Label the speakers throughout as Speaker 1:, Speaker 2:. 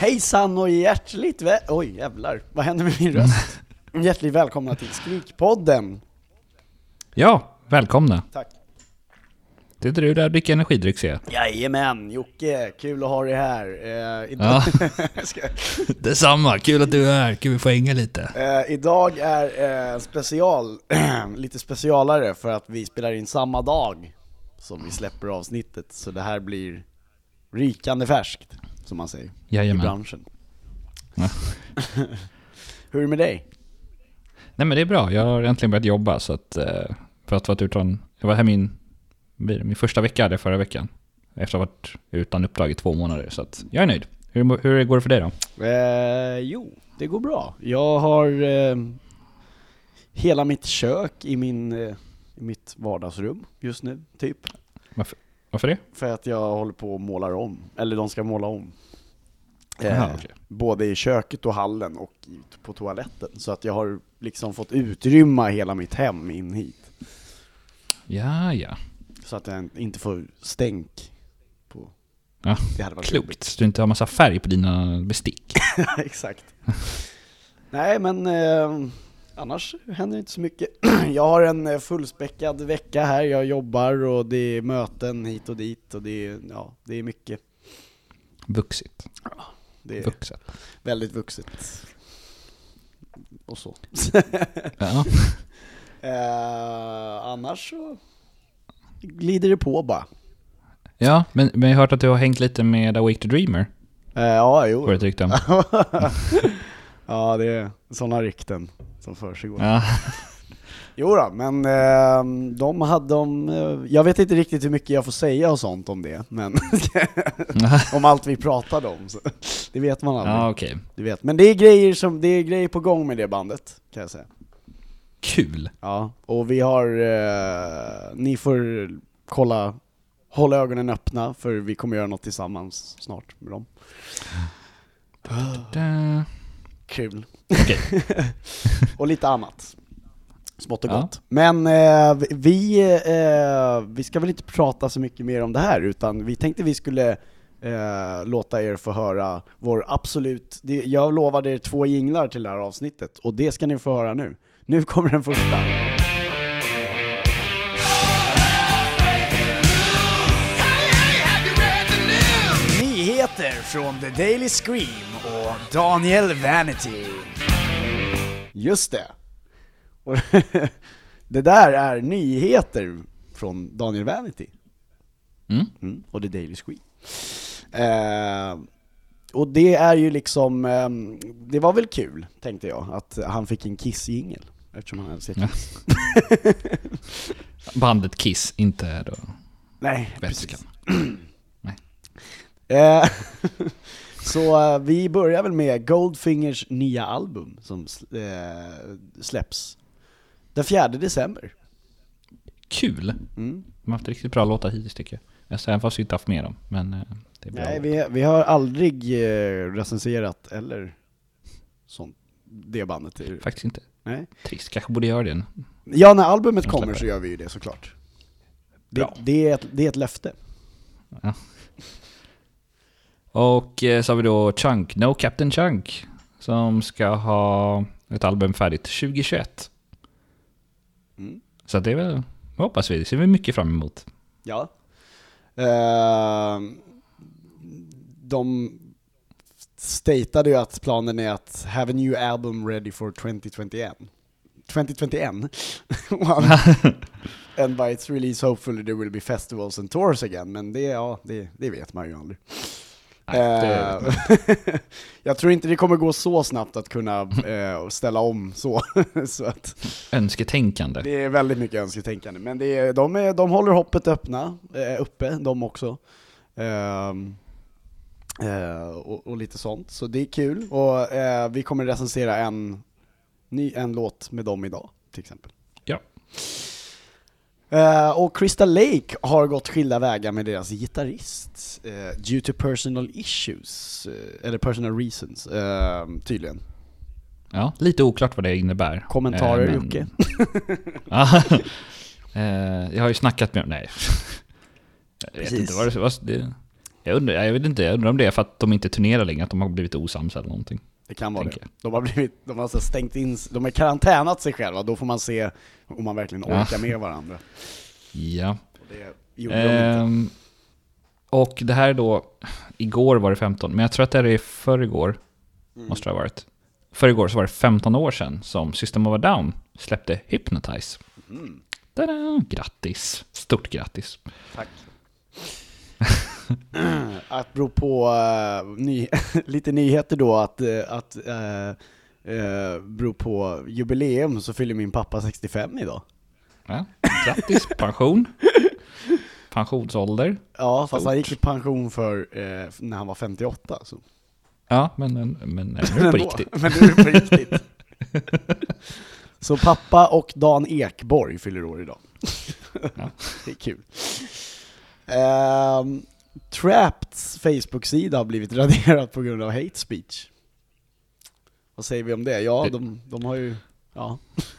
Speaker 1: Hejsan och hjärtligt vä- Oj jävlar, vad händer med min röst? hjärtligt välkomna till Skrikpodden!
Speaker 2: Ja, välkomna.
Speaker 1: Tack!
Speaker 2: Sitter du där och dricker energidryck ser jag.
Speaker 1: Jajamän, Jocke, kul att ha dig här. Eh, idag, Ska-
Speaker 2: Detsamma, kul att du är här, kul att få hänga lite.
Speaker 1: eh, idag är eh, special, lite specialare för att vi spelar in samma dag som vi släpper avsnittet, så det här blir rykande färskt, som man säger, i
Speaker 2: Jajamän.
Speaker 1: branschen.
Speaker 2: Ja.
Speaker 1: Hur är det med dig?
Speaker 2: Nej men det är bra, jag har äntligen börjat jobba så att, eh, för att vara utan, jag var här min, min första vecka där förra veckan. Efter att ha varit utan uppdrag i två månader, så att jag är nöjd. Hur, hur går det för dig då?
Speaker 1: Eh, jo, det går bra. Jag har eh, hela mitt kök i, min, eh, i mitt vardagsrum just nu, typ.
Speaker 2: Varför, varför det?
Speaker 1: För att jag håller på och målar om, eller de ska måla om. Eh,
Speaker 2: Aha.
Speaker 1: Både i köket och hallen och på toaletten. Så att jag har liksom fått utrymma hela mitt hem in hit.
Speaker 2: Ja, ja.
Speaker 1: Så att jag inte får stänk på...
Speaker 2: Ja,
Speaker 1: Det hade varit
Speaker 2: klokt. Så du inte har massa färg på dina bestick.
Speaker 1: Exakt. Nej men eh, annars händer inte så mycket. Jag har en eh, fullspäckad vecka här, jag jobbar och det är möten hit och dit och det är, ja, det är mycket.
Speaker 2: Vuxit.
Speaker 1: Det är
Speaker 2: Vuxet.
Speaker 1: väldigt vuxet. Och så.
Speaker 2: Ja.
Speaker 1: Eh, annars så glider det på bara.
Speaker 2: ja, men, men jag har hört att du har hängt lite med Awake the Dreamer.
Speaker 1: Eh, ja, jo.
Speaker 2: Får jag ett rykte om.
Speaker 1: ja, det är sådana rykten som försiggår.
Speaker 2: Ja.
Speaker 1: Jo då, men eh, de hade de, eh, jag vet inte riktigt hur mycket jag får säga och sånt om det, men om allt vi pratade om, så, det vet man aldrig.
Speaker 2: ja, okej.
Speaker 1: Du vet. Men det är grejer som, det är grejer på gång med det bandet, kan jag säga.
Speaker 2: Kul.
Speaker 1: Ja, och vi har, eh, ni får kolla, hålla ögonen öppna, för vi kommer göra något tillsammans snart med dem. Kul.
Speaker 2: Okej.
Speaker 1: och lite annat. Smått och
Speaker 2: Ja.
Speaker 1: gott. Men eh, vi, eh, vi ska väl inte prata så mycket mer om det här, utan vi tänkte vi skulle eh, låta er få höra vår absolut, det, jag lovade er två jinglar till det här avsnittet, och det ska ni få höra nu. Nu kommer den första. Från The Daily Scream och Daniel Vanity. Just det. Och det där är nyheter från Daniel Vanity.
Speaker 2: Mm.
Speaker 1: Mm, och The Daily Scream. Eh, och det är ju liksom, ehm, det var väl kul, tänkte jag, att han fick en Kiss-jingel. Eftersom han älskar
Speaker 2: Ja.
Speaker 1: Kiss.
Speaker 2: Bandet Kiss, inte då
Speaker 1: Nej, precis. Eh, så eh, vi börjar väl med Goldfingers nya album som eh, släpps den 4 december.
Speaker 2: Kul.
Speaker 1: Mm.
Speaker 2: De har haft riktigt bra låtar hittills tycker jag. Jag säger fast vi inte haft med dem, men det är bra.
Speaker 1: Nej, vi, vi har aldrig recenserat eller sånt, det bandet.
Speaker 2: Faktiskt inte.
Speaker 1: Nej.
Speaker 2: Trist, kanske borde göra det.
Speaker 1: Ja, när albumet kommer
Speaker 2: släpper
Speaker 1: så gör vi ju det såklart. Det, det, är, ett, det är ett löfte.
Speaker 2: Och eh, så har vi då Chunk, No Captain Chunk, som ska ha ett album färdigt 2021.
Speaker 1: Mm.
Speaker 2: Så det är väl, hoppas vi, det ser vi mycket fram emot.
Speaker 1: Ja. Eh, de statade ju att planen är att have a new album ready for 2021. 2021. and by its release hopefully there will be festivals and tours again. Men det, ja, det, det vet man ju aldrig.
Speaker 2: Nej,
Speaker 1: Eh, jag tror inte det kommer gå så snabbt att kunna eh, ställa om så. så att
Speaker 2: Önsketänkande.
Speaker 1: det är väldigt mycket önsketänkande. Men det är, de, är, de håller hoppet öppna, eh, uppe, de också. Ehm, Eh, och, och lite sånt, så det är kul. Och vi kommer recensera en, ny, en låt med dem idag, till exempel.
Speaker 2: Ja.
Speaker 1: Eh, och Crystal Lake har gått skilda vägar med deras gitarrist, eh, due to personal issues, eh, eller personal reasons, tydligen.
Speaker 2: Ja, lite oklart vad det innebär.
Speaker 1: Kommentarer
Speaker 2: Eh, men-
Speaker 1: Jocke?
Speaker 2: Ja. Jag har ju snackat med Nej. Jag vet inte vad det, vad det jag, undrar, jag vet inte, jag undrar om det är för att de inte turnerar längre, att de har blivit osams eller någonting.
Speaker 1: Det kan vara det. De har blivit, de har alltså stängt in, de har karantänat sig själva, då får man se om man verkligen
Speaker 2: Ja.
Speaker 1: orkar med varandra.
Speaker 2: Ja.
Speaker 1: Och det gjorde de inte.
Speaker 2: Ehm, och det här är då, igår var det 15, men jag tror att det är i förrgår,
Speaker 1: Mm.
Speaker 2: måste det ha varit. Förrgår så var det 15 år sedan som System of a Down släppte Hypnotize.
Speaker 1: Mm.
Speaker 2: Tada! Grattis! Stort grattis!
Speaker 1: Tack. att bero på eh, ny, lite nyheter då, att, uh, att uh, uh, bero på jubileum så fyller min pappa 65 idag.
Speaker 2: Ja, grattis! Pension! Pensionsålder.
Speaker 1: Ja, fast han
Speaker 2: Stort.
Speaker 1: gick i pension för eh, när han var 58. Så.
Speaker 2: Ja, men, men, men nu är det på riktigt.
Speaker 1: Men nu är det på riktigt. så pappa och Dan Ekborg fyller år idag.
Speaker 2: Ja.
Speaker 1: det är kul. Um, Trappeds Facebook-sida har blivit raderad på grund av hate speech. Vad säger vi om det? Ja, de, de har ju... Ja.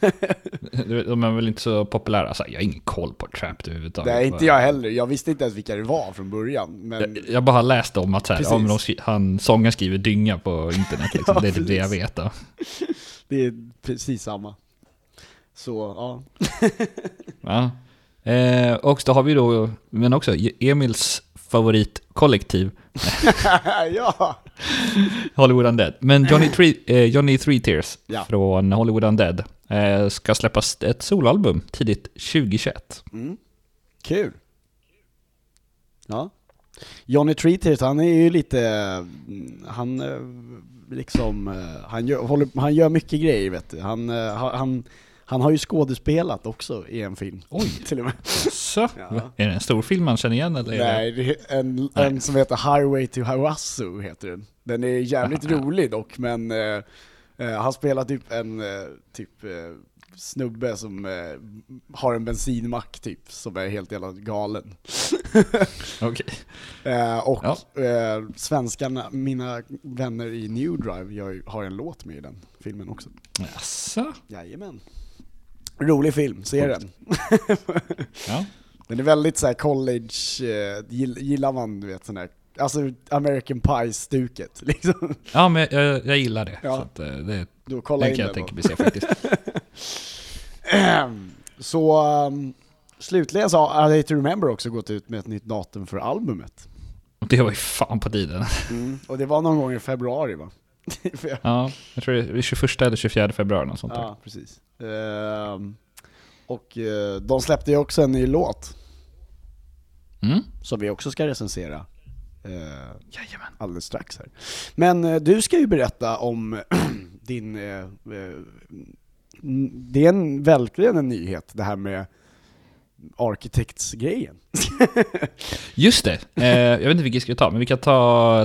Speaker 2: De är väl inte så populära. Alltså, jag har ingen koll på Trapped överhuvudtaget.
Speaker 1: Nej, inte jag heller. Jag visste inte ens vilka det var från början. Men
Speaker 2: Jag, jag bara har läst om att så här,
Speaker 1: Precis.
Speaker 2: de skri- han, sångaren skriver dynga på internet. Liksom.
Speaker 1: Ja,
Speaker 2: det är typ det jag
Speaker 1: precis.
Speaker 2: vet. Då.
Speaker 1: det är precis samma. Så, ja.
Speaker 2: Ja. Eh, och så har vi då, men också Emils favoritkollektiv,
Speaker 1: ja!
Speaker 2: Hollywood Undead. Men Johnny, Three, eh, Johnny Three Tears
Speaker 1: Ja.
Speaker 2: från Hollywood Undead eh, ska släppas ett soloalbum tidigt 2021.
Speaker 1: Mm. Kul. Ja. Johnny Treaters, han är ju lite, mm, han eh, liksom, eh, han gör, han gör mycket grejer vet du. Han, eh, ha- han, han har ju skådespelat också i en film.
Speaker 2: Oj.
Speaker 1: Till och med.
Speaker 2: Så,
Speaker 1: Ja.
Speaker 2: är det en stor film man känner igen eller?
Speaker 1: Nej, det är en,
Speaker 2: Nej.
Speaker 1: en som heter Highway to Harasu heter den. Den är jävligt rolig dock, men eh, eh, han spelar typ en eh, typ eh, snubbe som eh, har en bensinmack typ, som är helt jävla galen.
Speaker 2: Okej.
Speaker 1: Eh, och
Speaker 2: Ja.
Speaker 1: eh, svenskarna, mina vänner i New Drive, jag har en låt med i den filmen också.
Speaker 2: Jaså?
Speaker 1: Jajamän. Rolig film, se den.
Speaker 2: Ja.
Speaker 1: Den är väldigt så här college, eh, gill- gillar man du vet sån här, alltså American Pie-stuket liksom.
Speaker 2: ja, men jag, jag gillar det.
Speaker 1: Ja.
Speaker 2: Så att, eh, det
Speaker 1: Då kolla
Speaker 2: den kan jag tänka mig se faktiskt.
Speaker 1: Så um, slutligen så har I to Remember också gått ut med ett nytt datum för albumet.
Speaker 2: Och det var ju fan på tiden.
Speaker 1: Och det var någon gång i februari va?
Speaker 2: Ja, jag tror det är 21 eller 24 februari något sånt där.
Speaker 1: ja, precis. Ehm, och eh, de släppte ju också en ny låt
Speaker 2: Mm.
Speaker 1: som vi också ska recensera. eh,
Speaker 2: Jajamän.
Speaker 1: alldeles strax här. Men eh, du ska ju berätta om din... Eh, eh, det är en, verkligen en nyhet, det här med Architects-grejen.
Speaker 2: Just det, jag vet inte vilken vi ska ta, men vi kan ta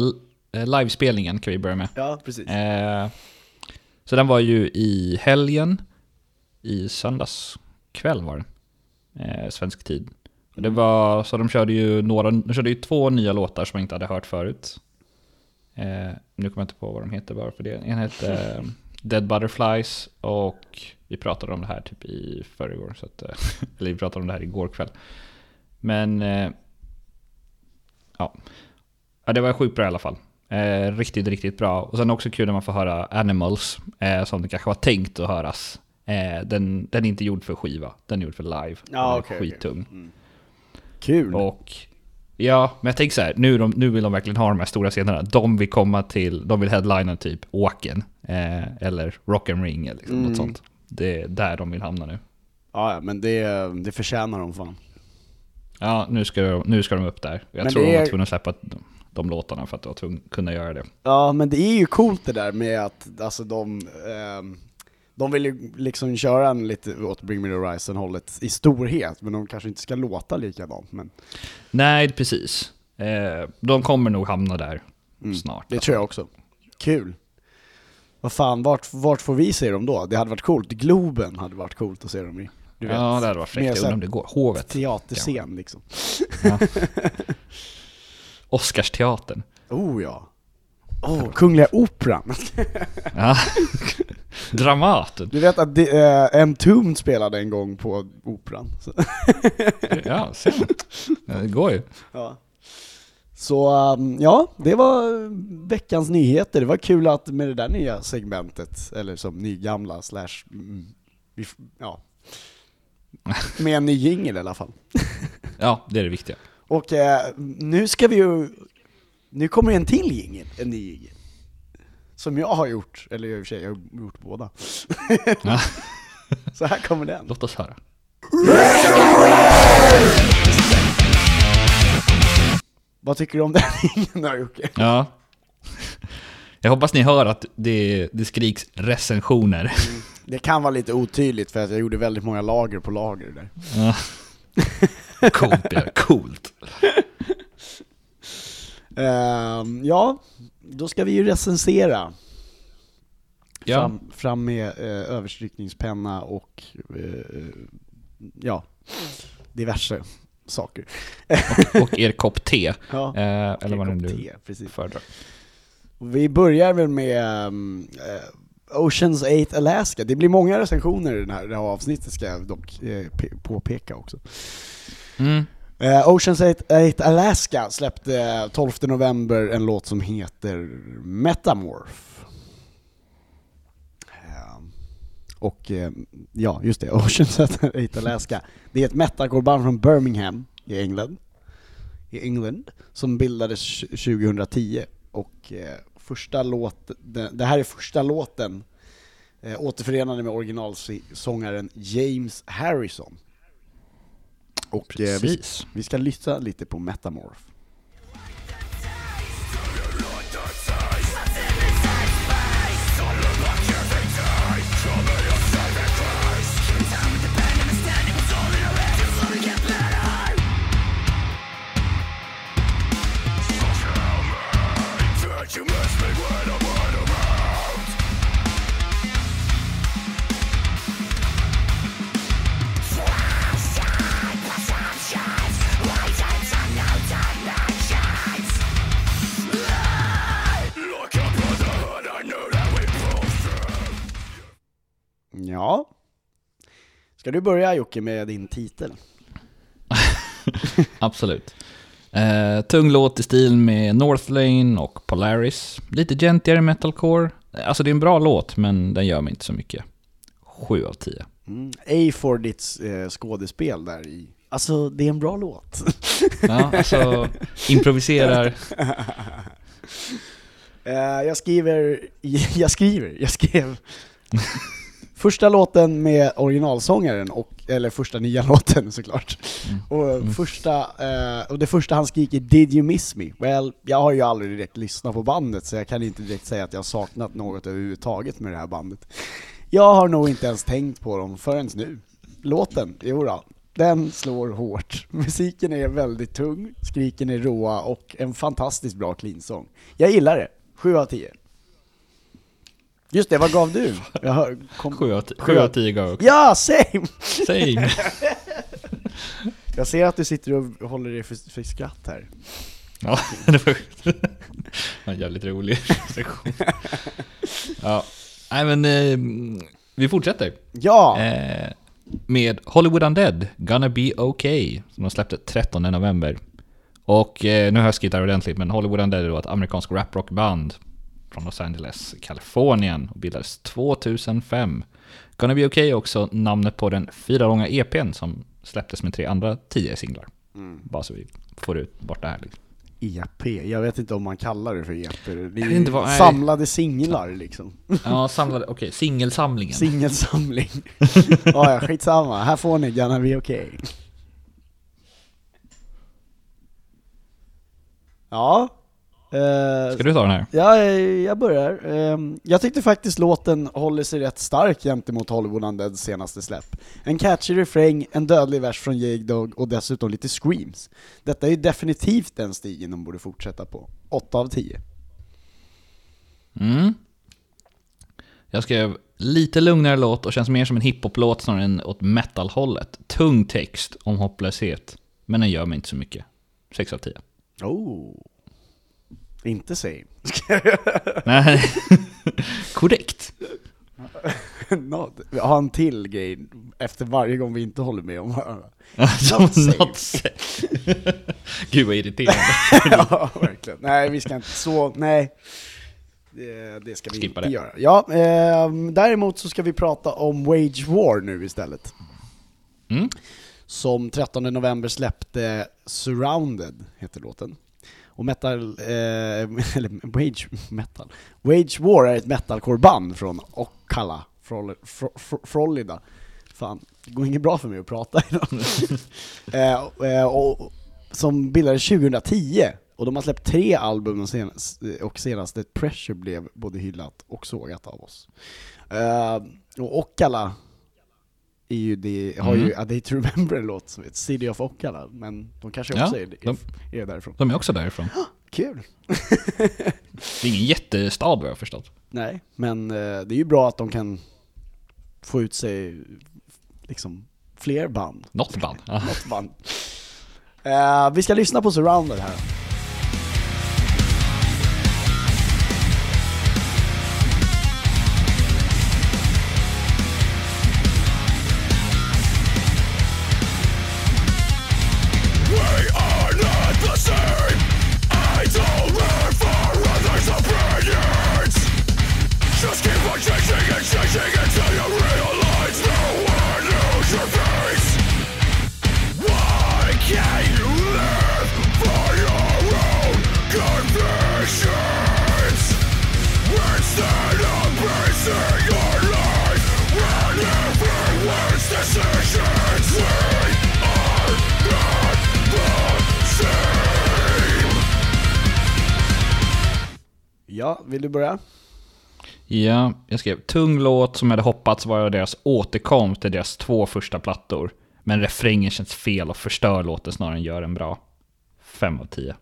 Speaker 2: livespelningen kan vi börja med.
Speaker 1: Ja, precis.
Speaker 2: Eh, så den var ju i helgen, i söndags kväll var det, eh, svensk tid. Och det var, så de körde ju några, de körde ju två nya låtar som jag inte hade hört förut. Eh, nu kommer jag inte på vad de heter bara för det. En hette eh, Dead Butterflies och vi pratade om det här typ i förrgår, så att, eh, eller vi pratade om det här igår kväll. Men eh, ja. ja, det var sjukt bra i alla fall. Eh, riktigt, riktigt bra. Och sen också kul när man får höra Animals, eh, som det kanske var tänkt att höras. Eh, den, den är inte gjord för skiva, den är gjord för live.
Speaker 1: Ja,
Speaker 2: Den är
Speaker 1: okej, okej.
Speaker 2: Skittung.
Speaker 1: Kul.
Speaker 2: Och ja, men jag tänker så här, nu, de, nu vill de verkligen ha de här stora scenerna. De vill komma till, de vill headlina typ Åken, eh, eller Rock and Ring eller liksom
Speaker 1: Mm.
Speaker 2: något sånt. Det är där de vill hamna nu.
Speaker 1: Ja, ja, men det, det förtjänar de fan.
Speaker 2: Ja, nu ska, de- nu ska de upp där. Jag
Speaker 1: Men
Speaker 2: tror de var tvungna att släppa de, de låtarna för att de var tvungna kunna göra det.
Speaker 1: Ja, men det är ju coolt det där med att alltså de, ehm, de vill ju liksom köra en lite åt Bring Me The Horizon hållet i storhet, men de kanske inte ska låta likadant. Men
Speaker 2: Nej, precis. Eh, de kommer nog hamna där. snart.
Speaker 1: Det tror jag också. Kul. Vad fan, vart, vart får vi se dem då? Det hade varit coolt. Globen hade varit coolt att se dem i. Du vet,
Speaker 2: Ja, det hade varit fräckt. Jag undrar om det går. Hovet.
Speaker 1: teaterscen liksom.
Speaker 2: Ja. Oscarsteatern.
Speaker 1: Oh ja. Oh, Kungliga Operan.
Speaker 2: Ja. Dramaten.
Speaker 1: Du vet att det, eh, Entombed spelade en gång på Operan. Så,
Speaker 2: Ja, ser man. Ja, Det går ju.
Speaker 1: ja. Så um, ja, det var veckans nyheter. Det var kul att med det där nya segmentet, eller som nygamla slash, mm, ja. Med en ny jingel i alla fall.
Speaker 2: Ja, det är det viktiga.
Speaker 1: Och eh, nu ska vi ju, nu kommer en till jingel, en ny jingel. Som jag har gjort, eller i och för sig, jag har gjort båda.
Speaker 2: Ja.
Speaker 1: Så här kommer den.
Speaker 2: Låt oss höra.
Speaker 1: Vad tycker du om den jingeln då Jocke?
Speaker 2: Ja. Jag hoppas ni hör att det, det skriks recensioner.
Speaker 1: Det kan vara lite otydligt för att jag gjorde väldigt många lager på lager där.
Speaker 2: Ja. Coolt, ja. Coolt.
Speaker 1: Ehm, ja, då ska vi ju recensera.
Speaker 2: Ja.
Speaker 1: Fram, fram med eh, överstrykningspenna och eh, ja, diverse saker.
Speaker 2: Och er kopp te.
Speaker 1: Ja,
Speaker 2: Eh, eller vad
Speaker 1: kopp
Speaker 2: nu
Speaker 1: te,
Speaker 2: föredrar.
Speaker 1: Och Vi börjar väl med um, eh, Oceans 8 Alaska. Det blir många recensioner i den här, det här avsnittet ska jag dock eh, pe- påpeka också.
Speaker 2: Mm.
Speaker 1: Uh, Oceans 8, 8 Alaska släppte eh, 12 november en låt som heter Metamorph. Uh, och uh, ja, just det, Oceans 8 Alaska. Det är ett metalcoreband från Birmingham i England. I England, som bildades 2010. Och första låt, det, det här är första låten eh, återförenade med originalsångaren James Harrison. Och eh, vi,
Speaker 2: Precis.
Speaker 1: vi ska lyssna lite på Metamorph. Ja. Ska du börja Jocke med din titel?
Speaker 2: Absolut. Eh, tung låt i stil med Northlane och Polaris. Lite gentigare metalcore. Alltså det är en bra låt, men den gör mig inte så mycket. 7 av 10.
Speaker 1: Mm. A for ditt eh, skådespel där i. Alltså det är en bra låt.
Speaker 2: Ja, alltså improviserar.
Speaker 1: Eh, jag skriver, jag skriver, jag skrev första låten med originalsångaren, och, eller första nya låten såklart. Och, första, eh, och det första han skriker 'Did you miss me?' Well, jag har ju aldrig direkt lyssnat på bandet så jag kan inte direkt säga att jag har saknat något överhuvudtaget med det här bandet. Jag har nog inte ens tänkt på dem förrän nu. Låten, jodå, den slår hårt. Musiken är väldigt tung, skriken är råa och en fantastiskt bra clean-sång. Jag gillar det. 7 av 10. Just det, vad gav du? Jag kom...
Speaker 2: 7 av 10, 7 av 10 gav jag också.
Speaker 1: Ja, same!
Speaker 2: Same.
Speaker 1: Jag ser att du sitter och håller dig för, för skratt här.
Speaker 2: Ja, det var en jävligt rolig sektion. Ja, nej men eh, vi fortsätter.
Speaker 1: Ja!
Speaker 2: Eh, med Hollywood Undead, Gonna Be Okay, som de släppte 13 november. Och eh, nu har jag här ordentligt, men Hollywood Undead är då ett amerikanskt raprockband från Los Angeles, Kalifornien och bildades 2005. Gonna Be Okay är också namnet på den fyra långa EPn som släpptes med tre andra tio singlar. Bara så vi får ut bort det här. Liksom.
Speaker 1: EP, jag vet inte om man kallar det för EP. Det är
Speaker 2: inte vad- nej.
Speaker 1: samlade singlar liksom.
Speaker 2: Ja, samlade, okej, singelsamlingen.
Speaker 1: Singelsamling. ja, ja, skitsamma. Här får ni Gonna Be Okay. Ja. Eh,
Speaker 2: Ska du ta den här?
Speaker 1: Ja, jag börjar. Ehm, Jag tyckte faktiskt låten håller sig rätt stark gentemot Hollywood Undeads senaste släpp. En catchy refräng, en dödlig vers från Jake Dog och dessutom lite screams. Detta är ju definitivt den stigen de borde fortsätta på. 8 av 10.
Speaker 2: Mm. Jag skrev lite lugnare låt och känns mer som en hiphop-låt snarare än åt metal-hållet. Tung text om hopplöshet, men den gör mig inte så mycket. 6 av 10.
Speaker 1: Oh. Inte same.
Speaker 2: Nej, korrekt.
Speaker 1: no, jag har en till grej efter varje gång vi inte håller med om varandra. Not safe.
Speaker 2: not safe. Gud vad irriterande.
Speaker 1: ja, verkligen. Nej, vi ska inte så, nej. Det, det ska vi
Speaker 2: Skippa
Speaker 1: inte
Speaker 2: det.
Speaker 1: göra. Ja, eh, däremot så ska vi prata om Wage War nu istället.
Speaker 2: Mm.
Speaker 1: Som 13 november släppte Surrounded, heter låten. Och metal, eh, eller Wage Metal. Wage War är ett metalcore-band från Ocala, Frol-. Fan, det går inget bra för mig att prata idag. eh, eh, och, som bildades 2010, och de har släppt tre album och senast, och senaste Pressure blev både hyllat och sågat av oss. Eh, och Ocala är ju det, har ju A Day to Remember en låt som heter City of Ocala, men de kanske
Speaker 2: Ja,
Speaker 1: också är,
Speaker 2: de-
Speaker 1: är, är därifrån.
Speaker 2: De är också därifrån.
Speaker 1: Kul!
Speaker 2: Det är ingen jättestad vad jag har förstått.
Speaker 1: Nej, men eh, det är ju bra att de kan få ut sig liksom fler band.
Speaker 2: Något band. Ja.
Speaker 1: Något band. Eh, vi ska lyssna på Surrounded här. Ja, vill du börja?
Speaker 2: Ja, jag skrev tung låt som jag hade hoppats vara deras återkomst till deras två första plattor. Men refrängen känns fel och förstör låten snarare än gör den bra. 5 av 10.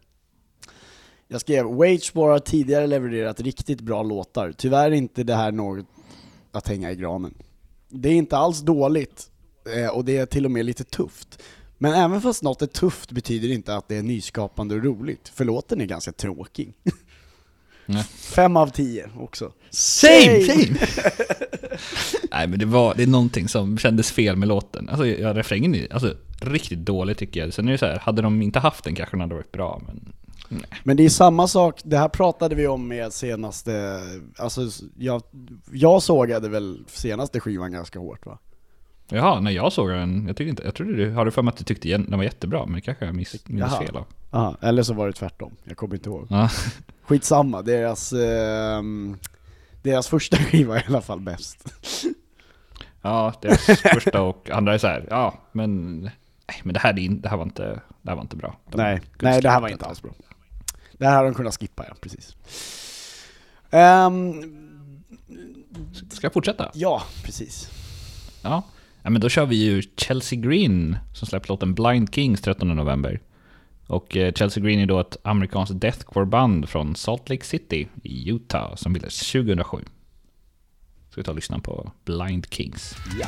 Speaker 1: Jag skrev Wage War har tidigare levererat riktigt bra låtar. Tyvärr är inte det här något att hänga i granen. Det är inte alls dåligt, eh, och det är till och med lite tufft. Men även fast något är tufft betyder det inte att det är nyskapande och roligt, för låten är ganska tråkig.
Speaker 2: Nej.
Speaker 1: Fem av tio också.
Speaker 2: Same, same! Nej men det var, det är någonting som kändes fel med låten. Alltså ja, refrängen är alltså, riktigt dålig tycker jag. Sen är det så här, hade de inte haft den kanske den hade varit bra, men... Nej.
Speaker 1: Men det är samma sak, det här pratade vi om med senaste, alltså jag, jag sågade väl senaste skivan ganska hårt va?
Speaker 2: Jaha, när jag såg den, jag tyckte inte, jag trodde du, har du för mig att du tyckte den var jättebra, men det kanske jag miss, minns fel av.
Speaker 1: Aha, eller så var det tvärtom, jag kommer inte ihåg.
Speaker 2: Ja.
Speaker 1: Skitsamma, deras, ehm, deras första skiva är i alla fall bäst.
Speaker 2: Ja, deras första och andra är så här, ja, men... Nej, men det här, in- det här, var, inte, det här var inte bra. De
Speaker 1: nej, nej det här var inte alls bra. Det här hade de kunnat skippa ja, precis. Ehm,
Speaker 2: Ska jag fortsätta?
Speaker 1: ja, precis.
Speaker 2: Ja ja, men då kör vi ju Chelsea Green som släppt låten Blind Kings 13 november. Och eh, Chelsea Green är då ett amerikanskt deathcore-band från Salt Lake City i Utah som bildades 2007. Ska vi ta och lyssna på Blind Kings.
Speaker 1: Ja.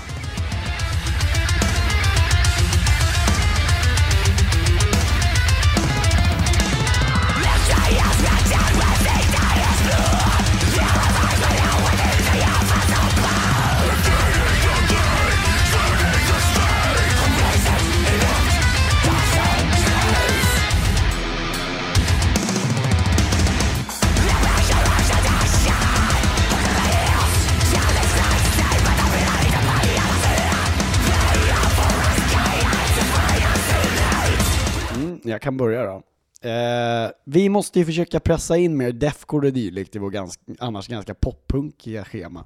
Speaker 1: Jag kan börja då. Eh, vi måste ju försöka pressa in mer deathcore och dylikt i vår ganska, annars ganska poppunkiga schema.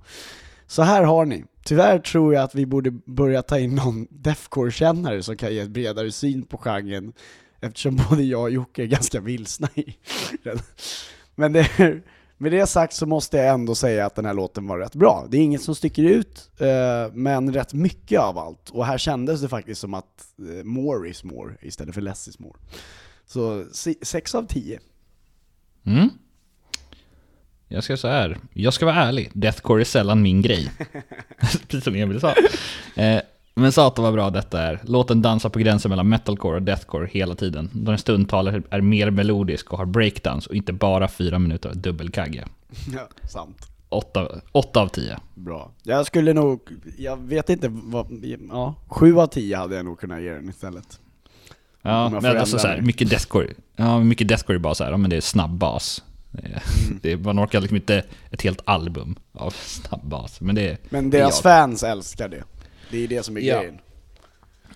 Speaker 1: Så här har ni. Tyvärr tror jag att vi borde börja ta in någon deathcore-kännare som kan ge ett bredare syn på genren, eftersom både jag och Jocke är ganska vilsna i den. Men det, med det sagt så måste jag ändå säga att den här låten var rätt bra. Det är inget som sticker ut, eh, men rätt mycket av allt. Och här kändes det faktiskt som att eh, more is more istället för less is more. Så 6 av 10.
Speaker 2: Mm. Jag ska säga här, jag ska vara ärlig, deathcore är sällan min grej. Precis som Emil sa. Men satan vad bra detta är. Låt den dansa på gränsen mellan metalcore och deathcore hela tiden. Den stundtalet är mer melodisk och har breakdowns och inte bara fyra minuter av dubbelkagge.
Speaker 1: Ja, sant.
Speaker 2: Åtta, åtta av tio.
Speaker 1: Bra. Jag skulle nog, jag vet inte vad, ja, sju av tio hade jag nog kunnat ge den istället.
Speaker 2: Ja, men alltså
Speaker 1: ändra
Speaker 2: så här,
Speaker 1: mig.
Speaker 2: mycket deathcore, ja, mycket deathcore är bara så här, ja, men det är snabb bas. Det är,
Speaker 1: Mm.
Speaker 2: det man orkar liksom inte ett helt album av snabb bas. Men det,
Speaker 1: Men
Speaker 2: det
Speaker 1: deras
Speaker 2: jag.
Speaker 1: fans älskar det. Det är det som är
Speaker 2: Ja.
Speaker 1: grejen.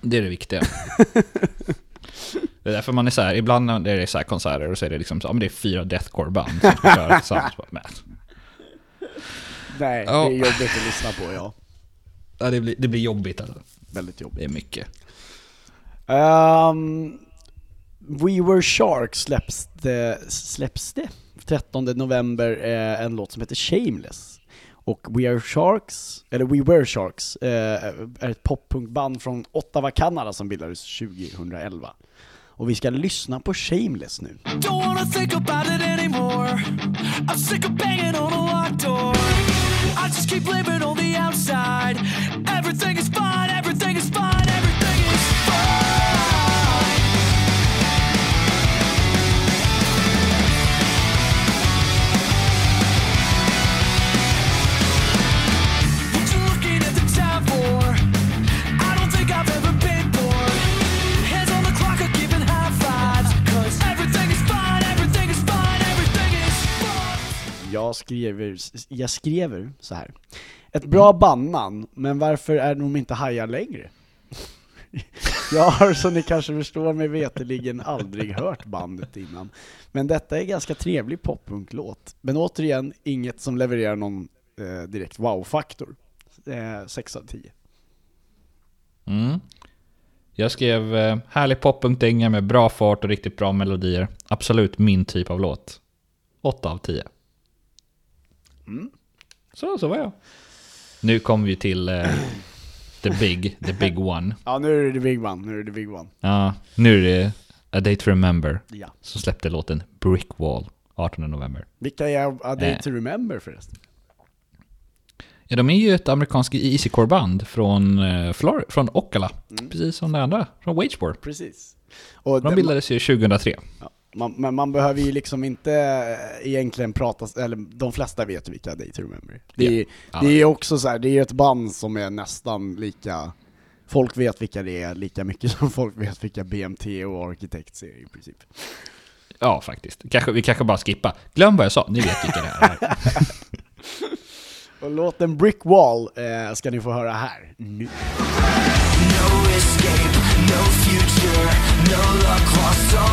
Speaker 2: Det är det viktiga. det är därför man är så här, ibland när det är så här konserter och så är det liksom så, ja, men det är fyra deathcore-band som köra tillsammans. Men,
Speaker 1: Nej, det är jobbigt att lyssna på, ja.
Speaker 2: ja, det, blir, det blir jobbigt alltså.
Speaker 1: Väldigt jobbigt.
Speaker 2: Det är mycket.
Speaker 1: Um, We Were Sharks släpps det, släpps det 13 november eh, en låt som heter Shameless. Och We Are Sharks, eller We Were Sharks, eh, är ett poppunkband från Ottawa, Kanada som bildades 2011. Och vi ska lyssna på Shameless nu.
Speaker 3: Don't wanna think about it anymore. I'm sick of banging on a locked door. I just keep living on the outside. Everything is fine, everything is fine,
Speaker 1: skriver, jag skriver så här. Ett bra bandnamn, men varför är de inte hajar längre? Jag har som ni kanske förstår mig veteligen aldrig hört bandet innan. Men detta är ganska trevlig poppunklåt. Men återigen, inget som levererar någon eh, direkt wow-faktor. Eh, 6 av 10.
Speaker 2: Mm. Jag skrev eh, härlig poppunkdänga med bra fart och riktigt bra melodier. Absolut min typ av låt. 8 av 10.
Speaker 1: Mm.
Speaker 2: Så, så var jag. Nu kommer vi till eh, the big, the big one.
Speaker 1: Ja, nu är det the big one, nu är det the big one.
Speaker 2: Ja, nu är det A Day to Remember
Speaker 1: Ja.
Speaker 2: som släppte låten Brick Wall 18 november.
Speaker 1: Vilka är A Day
Speaker 2: Eh.
Speaker 1: to Remember förresten?
Speaker 2: Ja, de är ju ett amerikanskt easycore-band från, eh, Flor- från Ocala. Precis som det andra, från Wagespore.
Speaker 1: Precis. Och
Speaker 2: De bildades ju 2003.
Speaker 1: Ja, man, men man behöver ju liksom inte eh, egentligen prata, eller de flesta vet vilka Day to Remember. Det är,
Speaker 2: Ja.
Speaker 1: det är också så här, det är ett band som är nästan lika, folk vet vilka det är lika mycket som folk vet vilka BMT och Architects är i princip.
Speaker 2: Ja, faktiskt. Kanske, vi kanske bara skippa. Glöm vad jag sa, ni vet vilka det är.
Speaker 1: Och låten Brick Wall eh, ska ni få höra här, nu.
Speaker 3: No escape, no future, no luck lost on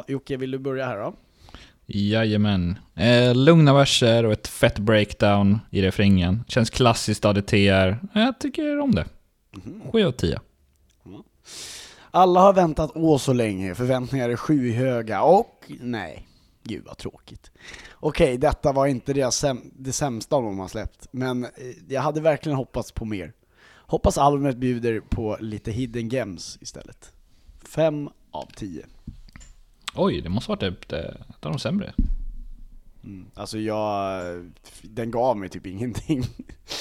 Speaker 1: Ja, Jocke, vill du börja här då?
Speaker 2: Jajamän. Eh, lugna verser och ett fett breakdown i refrängen. Känns klassiskt ADTR. Jag tycker om det. 7 av 10.
Speaker 1: Alla har väntat å så länge, förväntningar är skyhöga och nej, gud vad tråkigt. Okej, detta var inte det, säm- det sämsta de har släppt, men eh, jag hade verkligen hoppats på mer. Hoppas albumet bjuder på lite hidden gems istället. Fem av tio.
Speaker 2: Oj, det måste varit typ det, ett av de sämre.
Speaker 1: Mm. Alltså jag, den gav mig typ ingenting.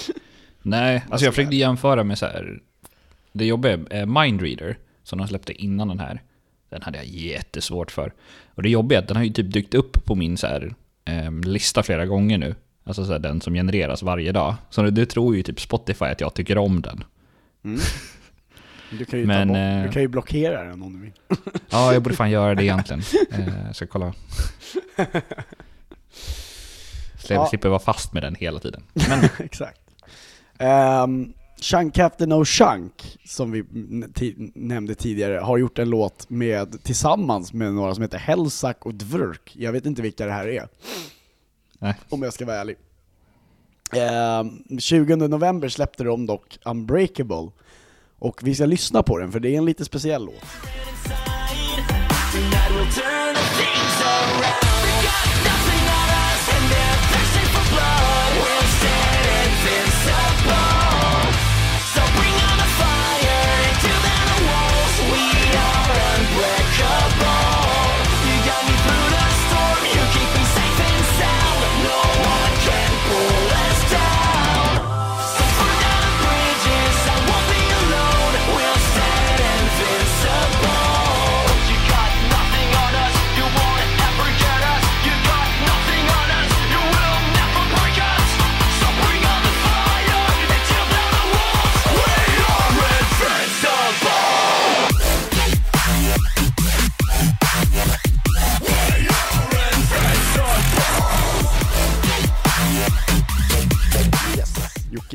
Speaker 2: Nej, alltså jag försökte jämföra med så här. Det jobbiga är eh, Mindreader, som de släppte innan den här. Den hade jag jättesvårt för. Och det jobbiga är att den har ju typ dykt upp på min så här, eh, lista flera gånger nu. Alltså så här, den som genereras varje dag. Så det tror ju typ Spotify att jag tycker om den.
Speaker 1: Du kan ju,
Speaker 2: Men, eh,
Speaker 1: du kan ju blockera den om du vill.
Speaker 2: Ja, jag borde fan göra det egentligen. Eh, jag ska kolla. Så jag
Speaker 1: Ja.
Speaker 2: slipper vara fast med den hela tiden. Men
Speaker 1: Exakt. Um, Chunk Captain O'Shunk, som vi nämnde tidigare, har gjort en låt med, tillsammans med några som heter Hellsack och Dvurk. Jag vet inte vilka det här är.
Speaker 2: Nej.
Speaker 1: Om jag ska vara ärlig. Ehm, 20 november släppte de dock Unbreakable. Och vi ska lyssna på den, för det är en lite speciell låt.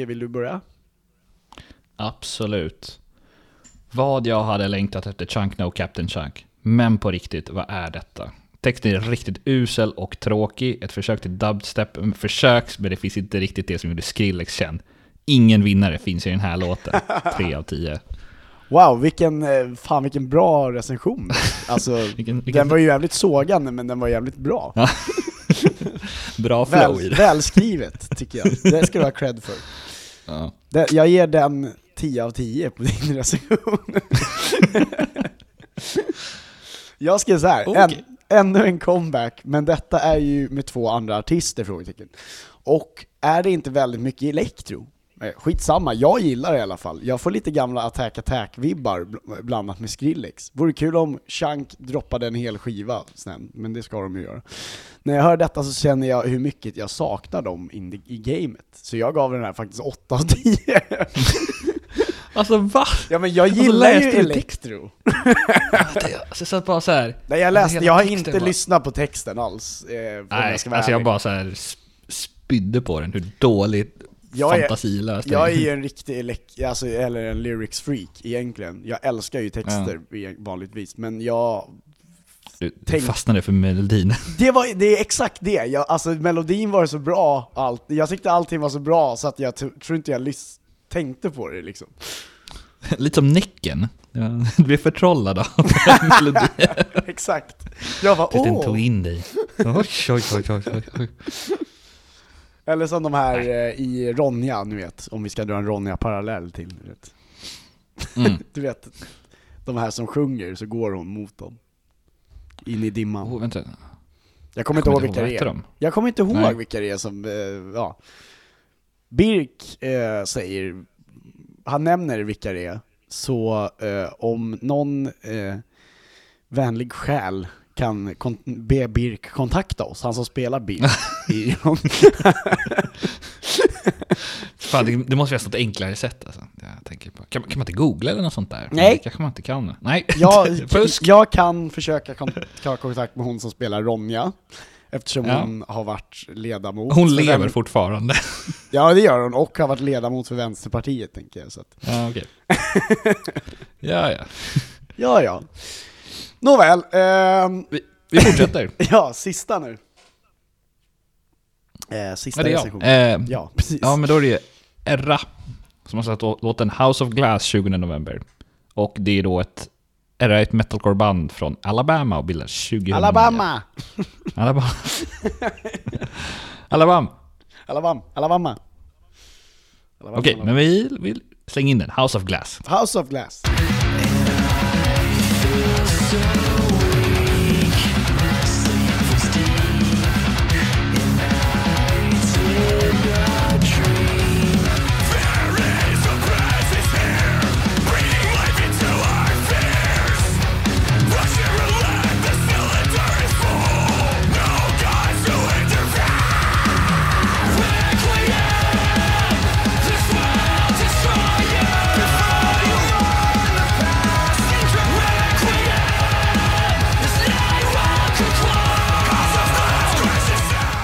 Speaker 1: Vill du börja?
Speaker 2: Absolut. Vad jag hade längtat efter Chunk No Captain Chunk. Men på riktigt, vad är detta? Texten är riktigt usel och tråkig. Ett försök till dubstep. Försök, men det finns inte riktigt det som gjorde Skrillex känd. Ingen vinnare finns i den här låten. Tre av tio.
Speaker 1: Wow, vilken, eh, fan vilken bra recension. Alltså,
Speaker 2: Vilken- vilken-
Speaker 1: den var ju jävligt sågande men den var jävligt bra.
Speaker 2: Bra flow i
Speaker 1: Väl,
Speaker 2: det.
Speaker 1: välskrivet tycker jag. Det ska du ha cred för.
Speaker 2: Ja.
Speaker 1: Det, jag ger den 10 av 10 på din recension. jag skrev så här, en, ännu en comeback, men detta är ju med två andra artister? Frågetecken. Och är det inte väldigt mycket elektro? Eh, Skitsamma, jag gillar det i alla fall. Jag får lite gamla Attack Attack-vibbar bl- blandat med Skrillex. Vore kul om Chunk droppade en hel skiva sen, men det ska de ju göra. När jag hör detta så känner jag hur mycket jag saknar dem in i gamet. Så jag gav den här faktiskt 8 av 10.
Speaker 2: Alltså va?
Speaker 1: ja men jag
Speaker 2: Alltså,
Speaker 1: gillar ju
Speaker 2: läste du
Speaker 1: elektro.
Speaker 2: Alltså, jag satt bara så här.
Speaker 1: Nej jag läste, jag har inte
Speaker 2: bara-
Speaker 1: lyssnat på texten alls. Eh,
Speaker 2: Nej,
Speaker 1: jag
Speaker 2: alltså jag bara så här sp- spydde på den. Hur dåligt
Speaker 1: Jag är-
Speaker 2: fantasilöst
Speaker 1: Jag är
Speaker 2: den
Speaker 1: ju en riktig, elek- alltså, eller en lyrics freak egentligen. Jag älskar ju texter e- vanligtvis, men jag...
Speaker 2: Du
Speaker 1: tänk-
Speaker 2: fastnade för melodin.
Speaker 1: Det, var, det är exakt det, jag, alltså melodin var så bra, allt. jag tyckte allting var så bra så att jag tror inte jag lys- tänkte på det liksom.
Speaker 2: Lite som Näcken. Ja, Du blev förtrollad av melodin.
Speaker 1: Exakt. Jag var
Speaker 2: Den
Speaker 1: åh!
Speaker 2: tog in dig. Oj, oj, oj, oj, oj.
Speaker 1: Eller som de här eh, i Ronja, ni vet, om vi ska dra en Ronja-parallell till, du vet.
Speaker 2: Mm.
Speaker 1: Du vet, de här som sjunger, så går hon mot dem. In i dimman.
Speaker 2: Oh, vänta.
Speaker 1: jag kommer inte ihåg vilka det är.
Speaker 2: de?
Speaker 1: Jag kommer inte ihåg
Speaker 2: Nej.
Speaker 1: vilka det är som, eh, ja. Birk eh, säger, han nämner vilka det är, så eh, om någon eh, vänlig själ kan be Birk kontakta oss, han som spelar Birk i
Speaker 2: Fan, det, det måste finnas något enklare sätt alltså. Jag tänker på. Kan, kan man inte googla eller något sånt där?
Speaker 1: Nej.
Speaker 2: Det kanske man inte kan. Nej.
Speaker 1: jag, jag kan försöka kon- ta kontakt med hon som spelar Ronja, eftersom
Speaker 2: Ja.
Speaker 1: hon har varit ledamot.
Speaker 2: Hon lever
Speaker 1: vän-
Speaker 2: fortfarande.
Speaker 1: Ja det gör hon, och har varit ledamot för Vänsterpartiet tänker jag. Så att.
Speaker 2: Ja, okej. ja, ja.
Speaker 1: Ja, ja. Nåväl, ehm,
Speaker 2: Vi, vi fortsätter.
Speaker 1: ja, sista nu. Eh, sista
Speaker 2: Ja, det är
Speaker 1: recension.
Speaker 2: jag. Eh,
Speaker 1: Ja, precis.
Speaker 2: Ja, men då är det ju Erra som har lå- låten House of Glass 20 november. Och det är då ett är ett metalcore-band från Alabama och bildades 2009.
Speaker 1: Alabama!
Speaker 2: Alabama. Alabama.
Speaker 1: Alabama, Alabama.
Speaker 2: Okej,
Speaker 1: Alabama.
Speaker 2: men vi, vi slänger in den. House of Glass.
Speaker 1: House of Glass. Turn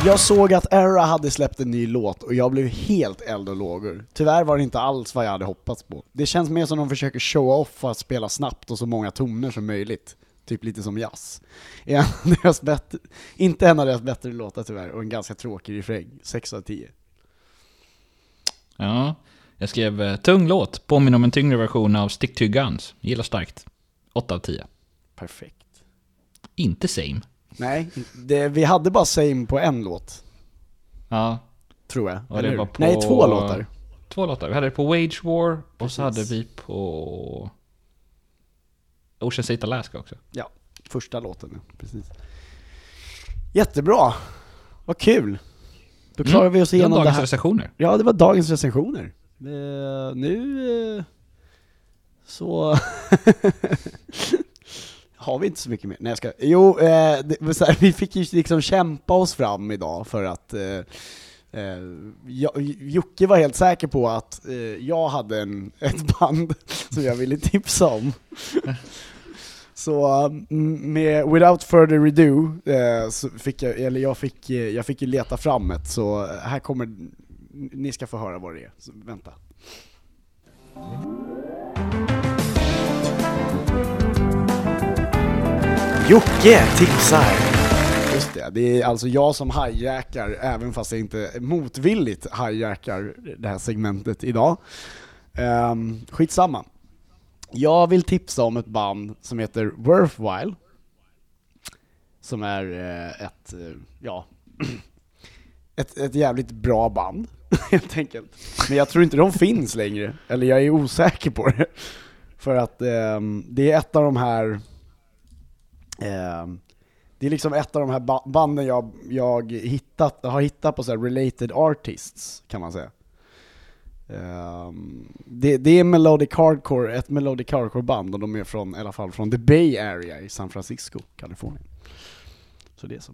Speaker 1: Jag såg att Era hade släppt en ny låt och jag blev helt eld och lågor. Tyvärr var det inte alls vad jag hade hoppats på. Det känns mer som de försöker show off för att spela snabbt och så många toner som möjligt. Typ lite som jazz. En deras bättre, inte en av deras bättre låtar tyvärr, och en ganska tråkig refräng. 6 av 10.
Speaker 2: Ja, jag skrev eh, tung låt, påminner om en tyngre version av Stick to Guns. Gillar starkt. 8 av 10.
Speaker 1: Perfekt.
Speaker 2: inte Same.
Speaker 1: Nej, det, vi hade bara Same på en låt,
Speaker 2: Ja,
Speaker 1: tror jag. Eller
Speaker 2: på-
Speaker 1: Nej, två låtar.
Speaker 2: två låtar. Vi hade det på Wage War och
Speaker 1: Precis.
Speaker 2: så hade vi på Ocean State Alaska också.
Speaker 1: Ja, första låten, precis. Jättebra! Vad kul! Då klarar vi oss
Speaker 2: Mm. Det var
Speaker 1: igenom det
Speaker 2: dagens
Speaker 1: här.
Speaker 2: recensioner.
Speaker 1: Ja, det var dagens recensioner. Eh, nu eh, så har vi inte så mycket mer. Nej jag ska. Jo, eh, det, så här, vi fick ju liksom kämpa oss fram idag för att eh, eh, Jocke var helt säker på att eh, jag hade en, ett band som jag ville tipsa om. Så mm, med Without Further Ado, eh, så fick jag, eller jag fick, eh, jag fick ju leta fram ett, så här kommer, ni ska få höra vad det är. Så vänta. Jocke tipsar! Just det, det är alltså jag som hijackar, även fast jag inte motvilligt hijackar det här segmentet idag. Um, skitsamma. Jag vill tipsa om ett band som heter Worthwhile. Som är eh, ett, eh, ja, ett, ett jävligt bra band, helt enkelt. Men jag tror inte de finns längre, eller jag är osäker på det. För att um, det är ett av de här, det är liksom ett av de här ba- banden jag, jag hittat, har hittat på så related artists, kan man säga. Ehm, det, det är melodic hardcore, ett melodic hardcore band och de är från, i alla fall från the Bay Area i San Francisco, Kalifornien. Så det är så.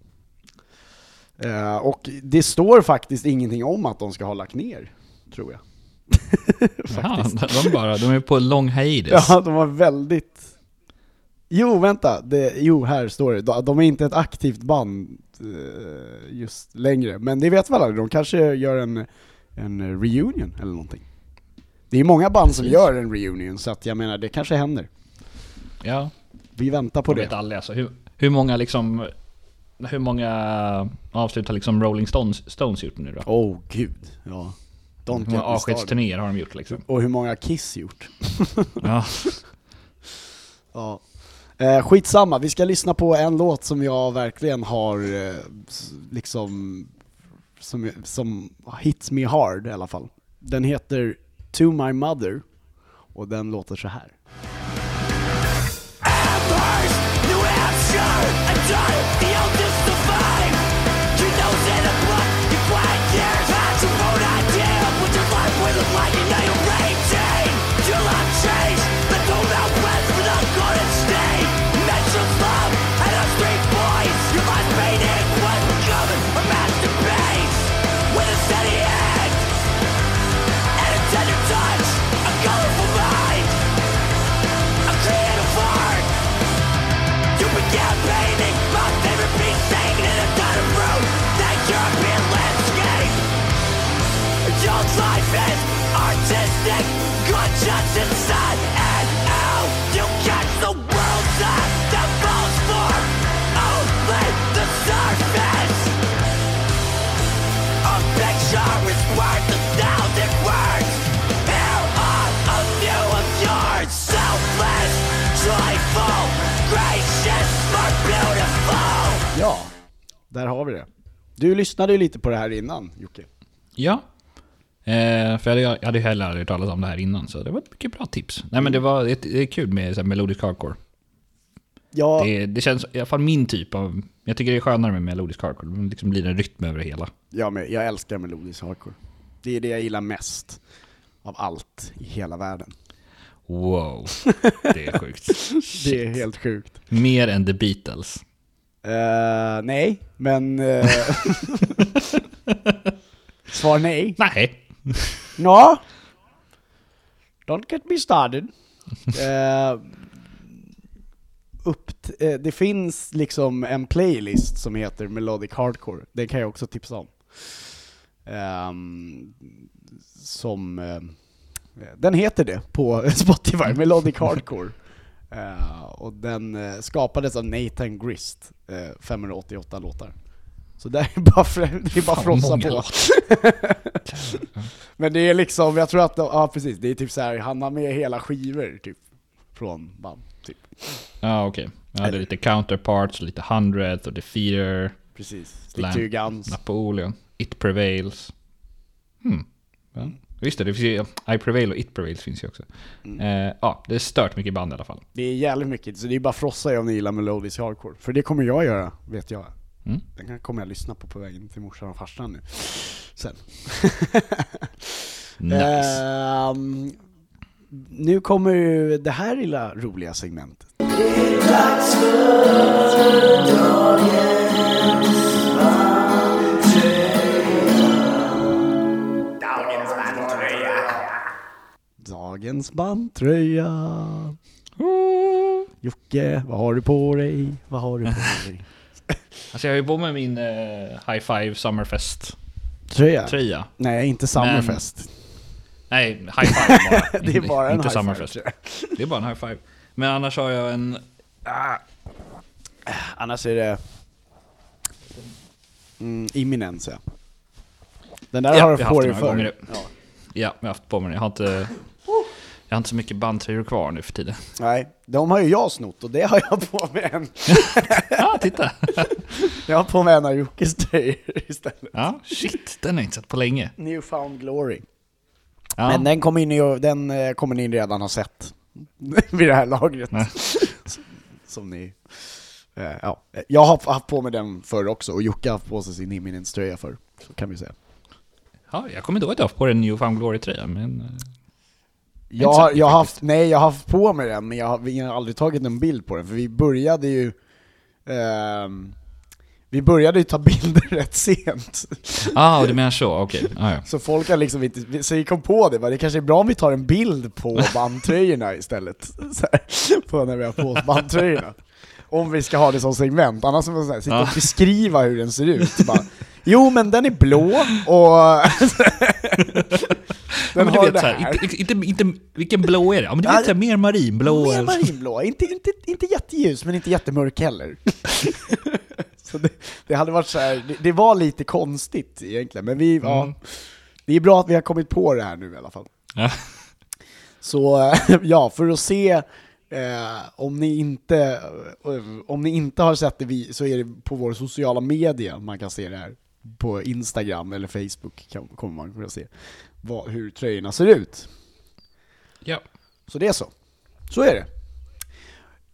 Speaker 1: Eh, och det står faktiskt ingenting om att de ska ha lagt ner, tror jag.
Speaker 2: Ja, de, bara, de är på lång hiatus.
Speaker 1: Ja, de var väldigt... Jo, vänta. Det, jo, här står det. De, är inte ett aktivt band eh, just längre. Men det vet väl aldrig. De kanske gör en, en reunion eller någonting. Det är många band som
Speaker 2: Precis.
Speaker 1: gör en reunion, så att jag menar, det kanske händer.
Speaker 2: Ja,
Speaker 1: Vi väntar på
Speaker 2: jag vet
Speaker 1: det.
Speaker 2: aldrig alltså. Hur, hur många liksom... Hur många avslut har liksom Rolling Stones, Stones gjort nu då?
Speaker 1: Åh, oh, gud. Ja.
Speaker 2: Hur
Speaker 1: Don't
Speaker 2: många
Speaker 1: me started.
Speaker 2: avskedsturnéer har de gjort liksom?
Speaker 1: Och hur många Kiss gjort.
Speaker 2: Ja.
Speaker 1: Ja. Eh, skitsamma, vi ska lyssna på en låt som jag verkligen har eh, liksom, som, som hits me hard i alla fall. Den heter To My Mother, och den låter så här. Där har vi det. Du lyssnade ju lite på det här innan, Jocke.
Speaker 2: Ja. Eh, för jag hade, jag hade ju heller aldrig talas om det här innan, så det var ett mycket bra tips. Nej men det, var, det, det är kul med så här, melodisk hardcore.
Speaker 1: Ja,
Speaker 2: Det, det känns i alla fall min typ av... Jag tycker det är skönare med melodisk hardcore. Det liksom blir en rytm över det hela.
Speaker 1: jag, med, jag älskar melodisk hardcore. Det är det jag gillar mest av allt i hela världen.
Speaker 2: Wow. Det är sjukt.
Speaker 1: Det är helt sjukt.
Speaker 2: Mer än The Beatles.
Speaker 1: Eh, nej, men... eh, Svar nej.
Speaker 2: Nej.
Speaker 1: Nå? Don't get me started. Eh, upp det finns liksom en playlist som heter Melodic Hardcore, den kan jag också tipsa om. Ehm, som, den heter det på Spotify, Melodic Hardcore. Eh, och den eh, skapades av Nathan Grist, eh, 588 låtar. Så det är bara, för, det är bara frossa på. Men det är liksom, jag tror att, ja precis, det är typ så här, han har med hela skivor typ, från band, typ.
Speaker 2: Ja okej. Jag hade lite Counterparts, llite Hundredth och Defeater,
Speaker 1: Precis. Stick to guns.
Speaker 2: Napoleon, It Prevails. Hmm. Ja. Visst det, det finns ju, I Prevail och It Prevails finns ju också. Eh, ja, det är stört mycket band i alla fall.
Speaker 1: Det är jävligt mycket, så det är bara frossa i om ni gillar melodisk hardcore. För det kommer jag göra, vet jag.
Speaker 2: Mm.
Speaker 1: Den kommer jag lyssna på på vägen till morsan och farsan nu. Sen.
Speaker 2: Nice.
Speaker 1: Ehm, nu kommer ju det här lilla roliga segmentet. Dagens bandtröja. Jocke, vad har du på dig? Vad har du på dig?
Speaker 2: Alltså jag har ju på mig min eh, High Five Summerfest-tröja.
Speaker 1: Tröja? Nej, inte Summerfest.
Speaker 2: Nej, High Five bara.
Speaker 1: Det är bara en
Speaker 2: Inte
Speaker 1: high
Speaker 2: Summerfest.
Speaker 1: five,
Speaker 2: Det är bara en High Five. Men annars har jag en...
Speaker 1: Annars är det... Mm, imminens ja. Den där
Speaker 2: Ja,
Speaker 1: har
Speaker 2: jag
Speaker 1: du
Speaker 2: har
Speaker 1: på
Speaker 2: haft
Speaker 1: dig
Speaker 2: några
Speaker 1: förr.
Speaker 2: gånger
Speaker 1: Ja.
Speaker 2: Ja, jag har haft på mig den. Jag har inte... Jag har inte så mycket bandtröjor kvar nu för tiden.
Speaker 1: Nej, de har ju jag snott och det har jag på mig en.
Speaker 2: Ja, titta!
Speaker 1: Jag har på mig en av Jockes tröjor istället.
Speaker 2: Ja, shit, den har jag inte sett på länge.
Speaker 1: Newfound Glory.
Speaker 2: Ja.
Speaker 1: Men den kommer, ni, den eh, kommer ni redan ha sett vid det här lagret. Som ni... eh, Ja. Jag har haft på mig den förr också och Jocke har haft på sig sin Imminence tröja förr. Så kan vi säga.
Speaker 2: Ja, jag kommer inte ihåg att jag har på en Newfound Glory-tröja, men...
Speaker 1: Jag har, jag har haft, nej jag har haft på mig den men jag har, vi har aldrig tagit en bild på den för vi började ju ehm, Vi började ju ta bilder rätt sent.
Speaker 2: Ah, du menar så, okej. Ah, ja.
Speaker 1: Så folk har liksom inte, så vi kom på det, bara, det kanske är bra om vi tar en bild på bandtröjorna istället. Så här, På när vi har på oss bandtröjorna Om vi ska ha det som segment, annars måste man sitta och
Speaker 2: Ja.
Speaker 1: beskriva hur den ser ut bara, Jo men den är blå och
Speaker 2: Ja,
Speaker 1: Den
Speaker 2: men du
Speaker 1: har
Speaker 2: vet
Speaker 1: det
Speaker 2: såhär,
Speaker 1: här
Speaker 2: inte, inte, inte, vilken blå är det? Ja, men du
Speaker 1: Ja,
Speaker 2: vet såhär, mer marinblå.
Speaker 1: Mer marinblå, inte, inte, inte jätteljus men inte jättemörk heller. så det, det hade varit så här, det, det var lite konstigt egentligen, men vi, ja,
Speaker 2: Mm.
Speaker 1: det är bra att vi har kommit på det här nu i alla fall.
Speaker 2: Ja.
Speaker 1: Så ja, för att se eh, om, ni inte, eh, om ni inte har sett det vi, så är det på vår sociala media man kan se det här. På Instagram eller Facebook kan, kommer man kunna se vad, hur tröjorna ser ut.
Speaker 2: ja.
Speaker 1: Så det är så. Så är det.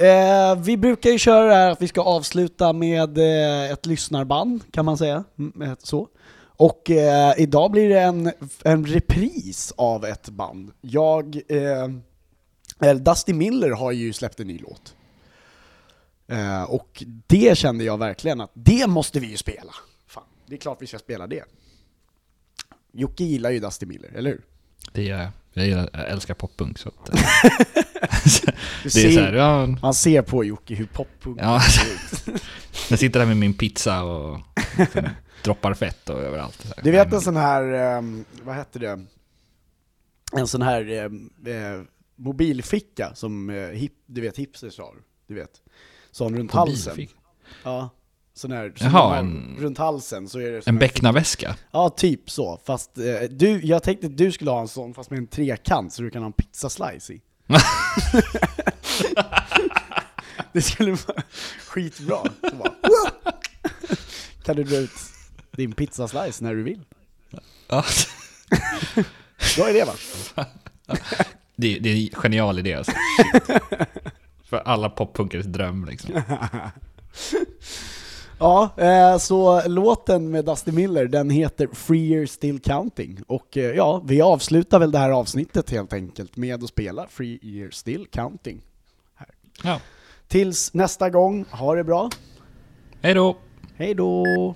Speaker 1: Eh, vi brukar ju köra det här att vi ska avsluta med eh, ett lyssnarband, kan man säga. Mm, Så. Och eh, idag blir det en, en repris av ett band. Jag, eh, Dusty Miller har ju släppt en ny låt. Eh, och det kände jag verkligen att det måste vi ju spela. Fan, det är klart vi ska spela det. Jocke gillar ju Dusty Miller, eller hur?
Speaker 2: Det är, jag, gillar, jag älskar poppunk så att, eh, Det är
Speaker 1: ser-
Speaker 2: såhär, ja,
Speaker 1: Man ser på Jocke hur poppunk
Speaker 2: Ja.
Speaker 1: ser ut.
Speaker 2: jag sitter där med min pizza och liksom, droppar fett och överallt. Så här.
Speaker 1: Du vet en sån här, vad hette det? En sån här eh, mobilficka som eh, hip, du vet hipsters har, du vet. Sån runt halsen.
Speaker 2: Mobilfick.
Speaker 1: Ja. Sån här, som
Speaker 2: Jaha, en-
Speaker 1: runt halsen så är det
Speaker 2: En becknarväska?
Speaker 1: Ja, typ så. Fast eh, du, jag tänkte att du skulle ha en sån fast med en trekant så du kan ha en pizzaslice i. det skulle vara skitbra. Så bara, kan du dra ut din pizzaslice när du vill.
Speaker 2: Ja.
Speaker 1: Bra idé va?
Speaker 2: Det, det är en genial idé alltså. För alla poppunkares dröm liksom.
Speaker 1: Ja, eh, så låten med Dusty Miller, den heter Free Year Still Counting. Och eh, ja, vi avslutar väl det här avsnittet helt enkelt med att spela Free Year Still Counting.
Speaker 2: Ja.
Speaker 1: Tills nästa gång, ha det bra.
Speaker 2: Hej då!
Speaker 1: Hej då!